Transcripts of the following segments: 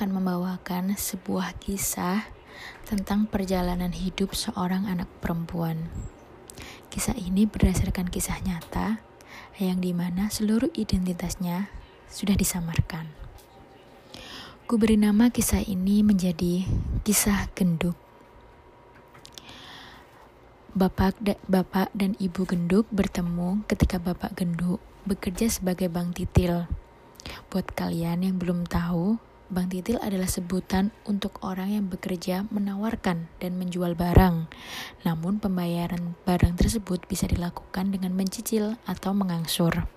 akan membawakan sebuah kisah tentang perjalanan hidup seorang anak perempuan. Kisah ini berdasarkan kisah nyata yang di mana seluruh identitasnya sudah disamarkan. Ku beri nama kisah ini menjadi kisah genduk. Bapak, da bapak dan ibu genduk bertemu ketika bapak genduk bekerja sebagai bang titil. Buat kalian yang belum tahu, Bang Titil adalah sebutan untuk orang yang bekerja menawarkan dan menjual barang. Namun pembayaran barang tersebut bisa dilakukan dengan mencicil atau mengangsur.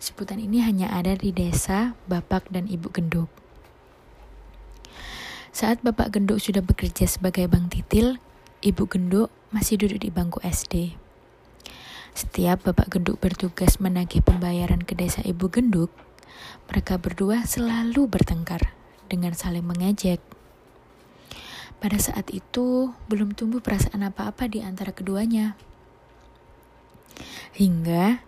Sebutan ini hanya ada di desa Bapak dan Ibu Genduk. Saat Bapak Genduk sudah bekerja sebagai Bang Titil, Ibu Genduk masih duduk di bangku SD. Setiap Bapak Genduk bertugas menagih pembayaran ke desa Ibu Genduk, mereka berdua selalu bertengkar dengan saling mengejek. Pada saat itu, belum tumbuh perasaan apa-apa di antara keduanya. Hingga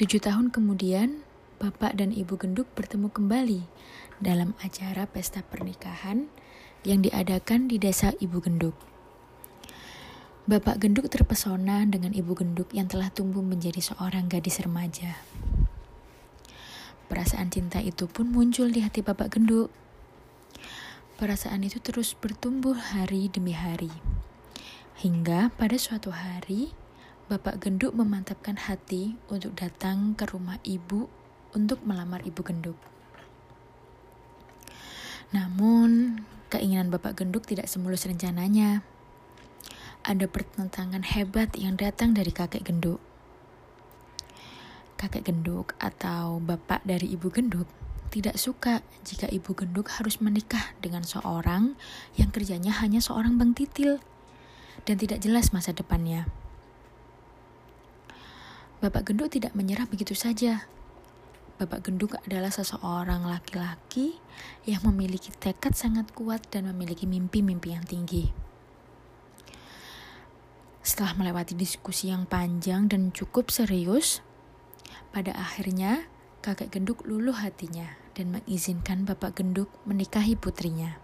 tujuh tahun kemudian, Bapak dan Ibu Genduk bertemu kembali dalam acara pesta pernikahan yang diadakan di desa Ibu Genduk. Bapak Genduk terpesona dengan Ibu Genduk yang telah tumbuh menjadi seorang gadis remaja. Perasaan cinta itu pun muncul di hati Bapak Genduk. Perasaan itu terus bertumbuh hari demi hari. Hingga pada suatu hari, Bapak Genduk memantapkan hati untuk datang ke rumah ibu untuk melamar ibu Genduk. Namun, keinginan Bapak Genduk tidak semulus rencananya. Ada pertentangan hebat yang datang dari kakek Genduk kakek genduk atau bapak dari ibu genduk tidak suka jika ibu genduk harus menikah dengan seorang yang kerjanya hanya seorang bang titil dan tidak jelas masa depannya. Bapak genduk tidak menyerah begitu saja. Bapak genduk adalah seseorang laki-laki yang memiliki tekad sangat kuat dan memiliki mimpi-mimpi yang tinggi. Setelah melewati diskusi yang panjang dan cukup serius, pada akhirnya, kakek genduk luluh hatinya dan mengizinkan bapak genduk menikahi putrinya.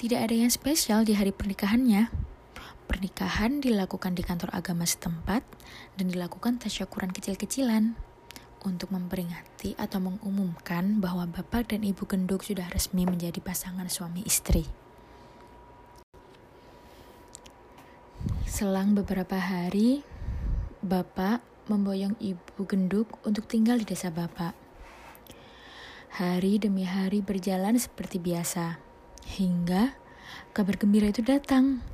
Tidak ada yang spesial di hari pernikahannya. Pernikahan dilakukan di kantor agama setempat dan dilakukan tasyakuran kecil-kecilan untuk memperingati atau mengumumkan bahwa bapak dan ibu genduk sudah resmi menjadi pasangan suami istri. Selang beberapa hari, bapak memboyong ibu genduk untuk tinggal di desa bapak. Hari demi hari berjalan seperti biasa, hingga kabar gembira itu datang.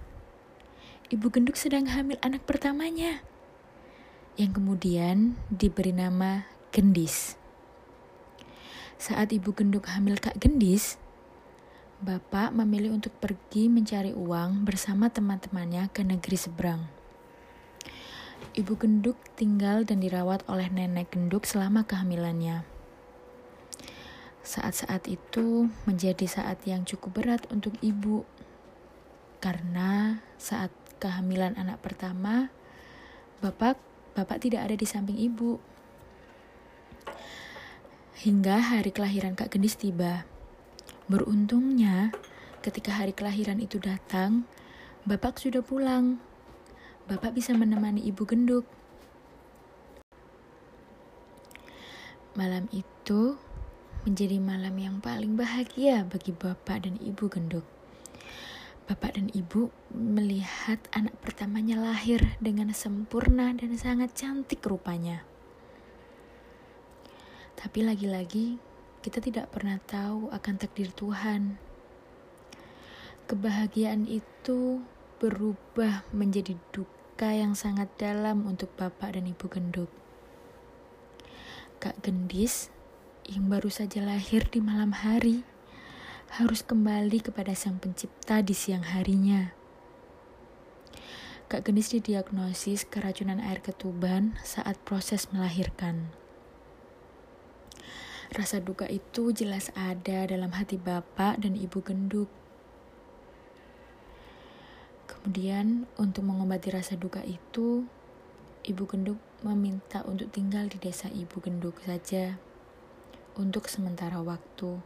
Ibu genduk sedang hamil anak pertamanya, yang kemudian diberi nama Gendis. Saat ibu genduk hamil Kak Gendis, Bapak memilih untuk pergi mencari uang bersama teman-temannya ke negeri seberang. Ibu genduk tinggal dan dirawat oleh nenek genduk selama kehamilannya. Saat-saat itu menjadi saat yang cukup berat untuk ibu, karena saat kehamilan anak pertama, bapak bapak tidak ada di samping ibu. Hingga hari kelahiran Kak Gendis tiba. Beruntungnya, ketika hari kelahiran itu datang, bapak sudah pulang Bapak bisa menemani ibu genduk. Malam itu menjadi malam yang paling bahagia bagi bapak dan ibu genduk. Bapak dan ibu melihat anak pertamanya lahir dengan sempurna dan sangat cantik rupanya. Tapi lagi-lagi, kita tidak pernah tahu akan takdir Tuhan. Kebahagiaan itu berubah menjadi duka yang sangat dalam untuk bapak dan ibu genduk. Kak Gendis yang baru saja lahir di malam hari harus kembali kepada sang pencipta di siang harinya. Kak Gendis didiagnosis keracunan air ketuban saat proses melahirkan. Rasa duka itu jelas ada dalam hati bapak dan ibu genduk. Kemudian, untuk mengobati rasa duka itu, Ibu Genduk meminta untuk tinggal di desa Ibu Genduk saja untuk sementara waktu,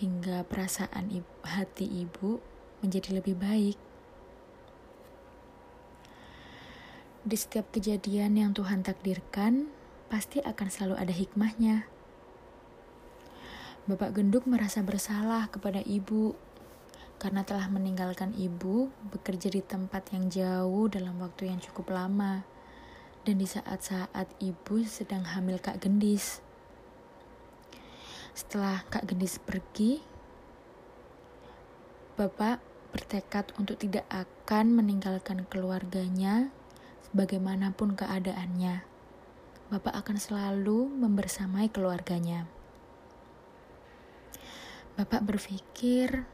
hingga perasaan ibu, hati ibu menjadi lebih baik. Di setiap kejadian yang Tuhan takdirkan, pasti akan selalu ada hikmahnya. Bapak Genduk merasa bersalah kepada ibu karena telah meninggalkan ibu bekerja di tempat yang jauh dalam waktu yang cukup lama dan di saat-saat ibu sedang hamil Kak Gendis. Setelah Kak Gendis pergi, Bapak bertekad untuk tidak akan meninggalkan keluarganya bagaimanapun keadaannya. Bapak akan selalu membersamai keluarganya. Bapak berpikir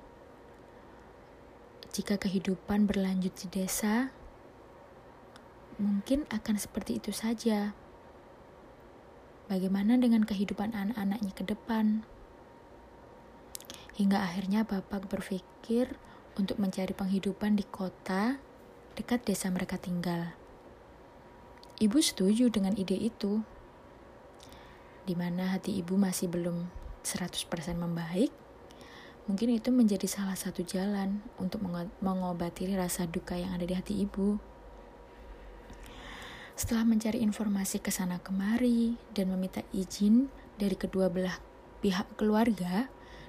jika kehidupan berlanjut di desa, mungkin akan seperti itu saja. Bagaimana dengan kehidupan anak-anaknya ke depan? Hingga akhirnya Bapak berpikir untuk mencari penghidupan di kota dekat desa mereka tinggal. Ibu setuju dengan ide itu, di mana hati ibu masih belum 100% membaik, Mungkin itu menjadi salah satu jalan untuk mengobati rasa duka yang ada di hati ibu. Setelah mencari informasi ke sana kemari dan meminta izin dari kedua belah pihak keluarga,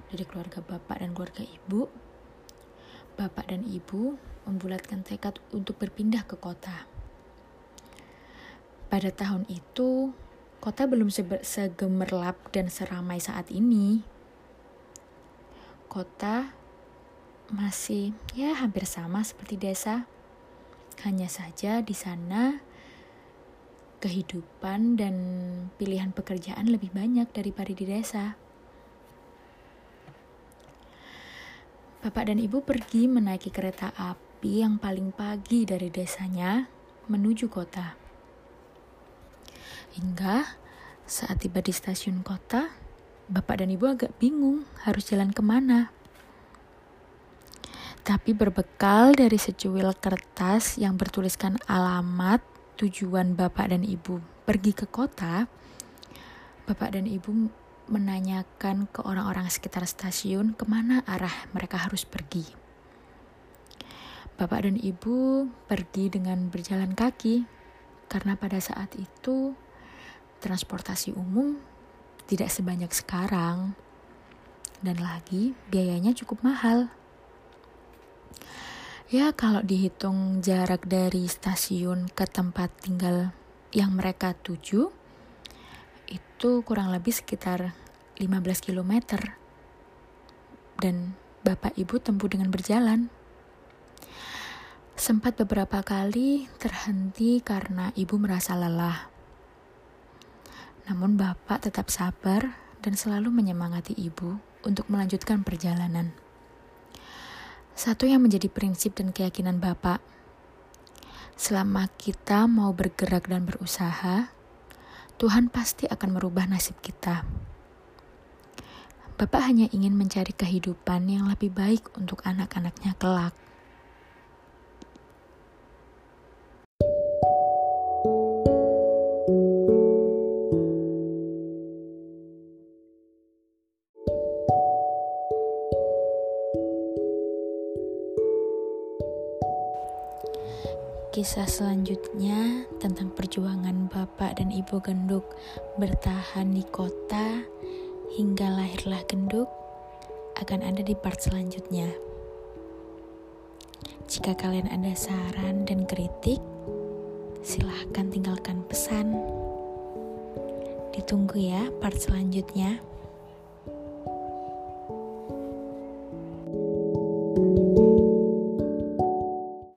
dari keluarga bapak dan keluarga ibu, bapak dan ibu membulatkan tekad untuk berpindah ke kota. Pada tahun itu, kota belum segemerlap dan seramai saat ini kota masih ya hampir sama seperti desa. Hanya saja di sana kehidupan dan pilihan pekerjaan lebih banyak daripada di desa. Bapak dan ibu pergi menaiki kereta api yang paling pagi dari desanya menuju kota. Hingga saat tiba di stasiun kota, Bapak dan Ibu agak bingung harus jalan ke mana. Tapi berbekal dari secuil kertas yang bertuliskan alamat tujuan Bapak dan Ibu pergi ke kota, Bapak dan Ibu menanyakan ke orang-orang sekitar stasiun ke mana arah mereka harus pergi. Bapak dan Ibu pergi dengan berjalan kaki karena pada saat itu transportasi umum tidak sebanyak sekarang, dan lagi biayanya cukup mahal. Ya, kalau dihitung jarak dari stasiun ke tempat tinggal yang mereka tuju, itu kurang lebih sekitar 15 km. Dan bapak ibu tempuh dengan berjalan. Sempat beberapa kali terhenti karena ibu merasa lelah. Namun bapak tetap sabar dan selalu menyemangati ibu untuk melanjutkan perjalanan. Satu yang menjadi prinsip dan keyakinan bapak, selama kita mau bergerak dan berusaha, Tuhan pasti akan merubah nasib kita. Bapak hanya ingin mencari kehidupan yang lebih baik untuk anak-anaknya kelak. Kisah selanjutnya tentang perjuangan Bapak dan Ibu Genduk bertahan di kota hingga lahirlah Genduk akan ada di part selanjutnya. Jika kalian ada saran dan kritik, silahkan tinggalkan pesan. Ditunggu ya part selanjutnya.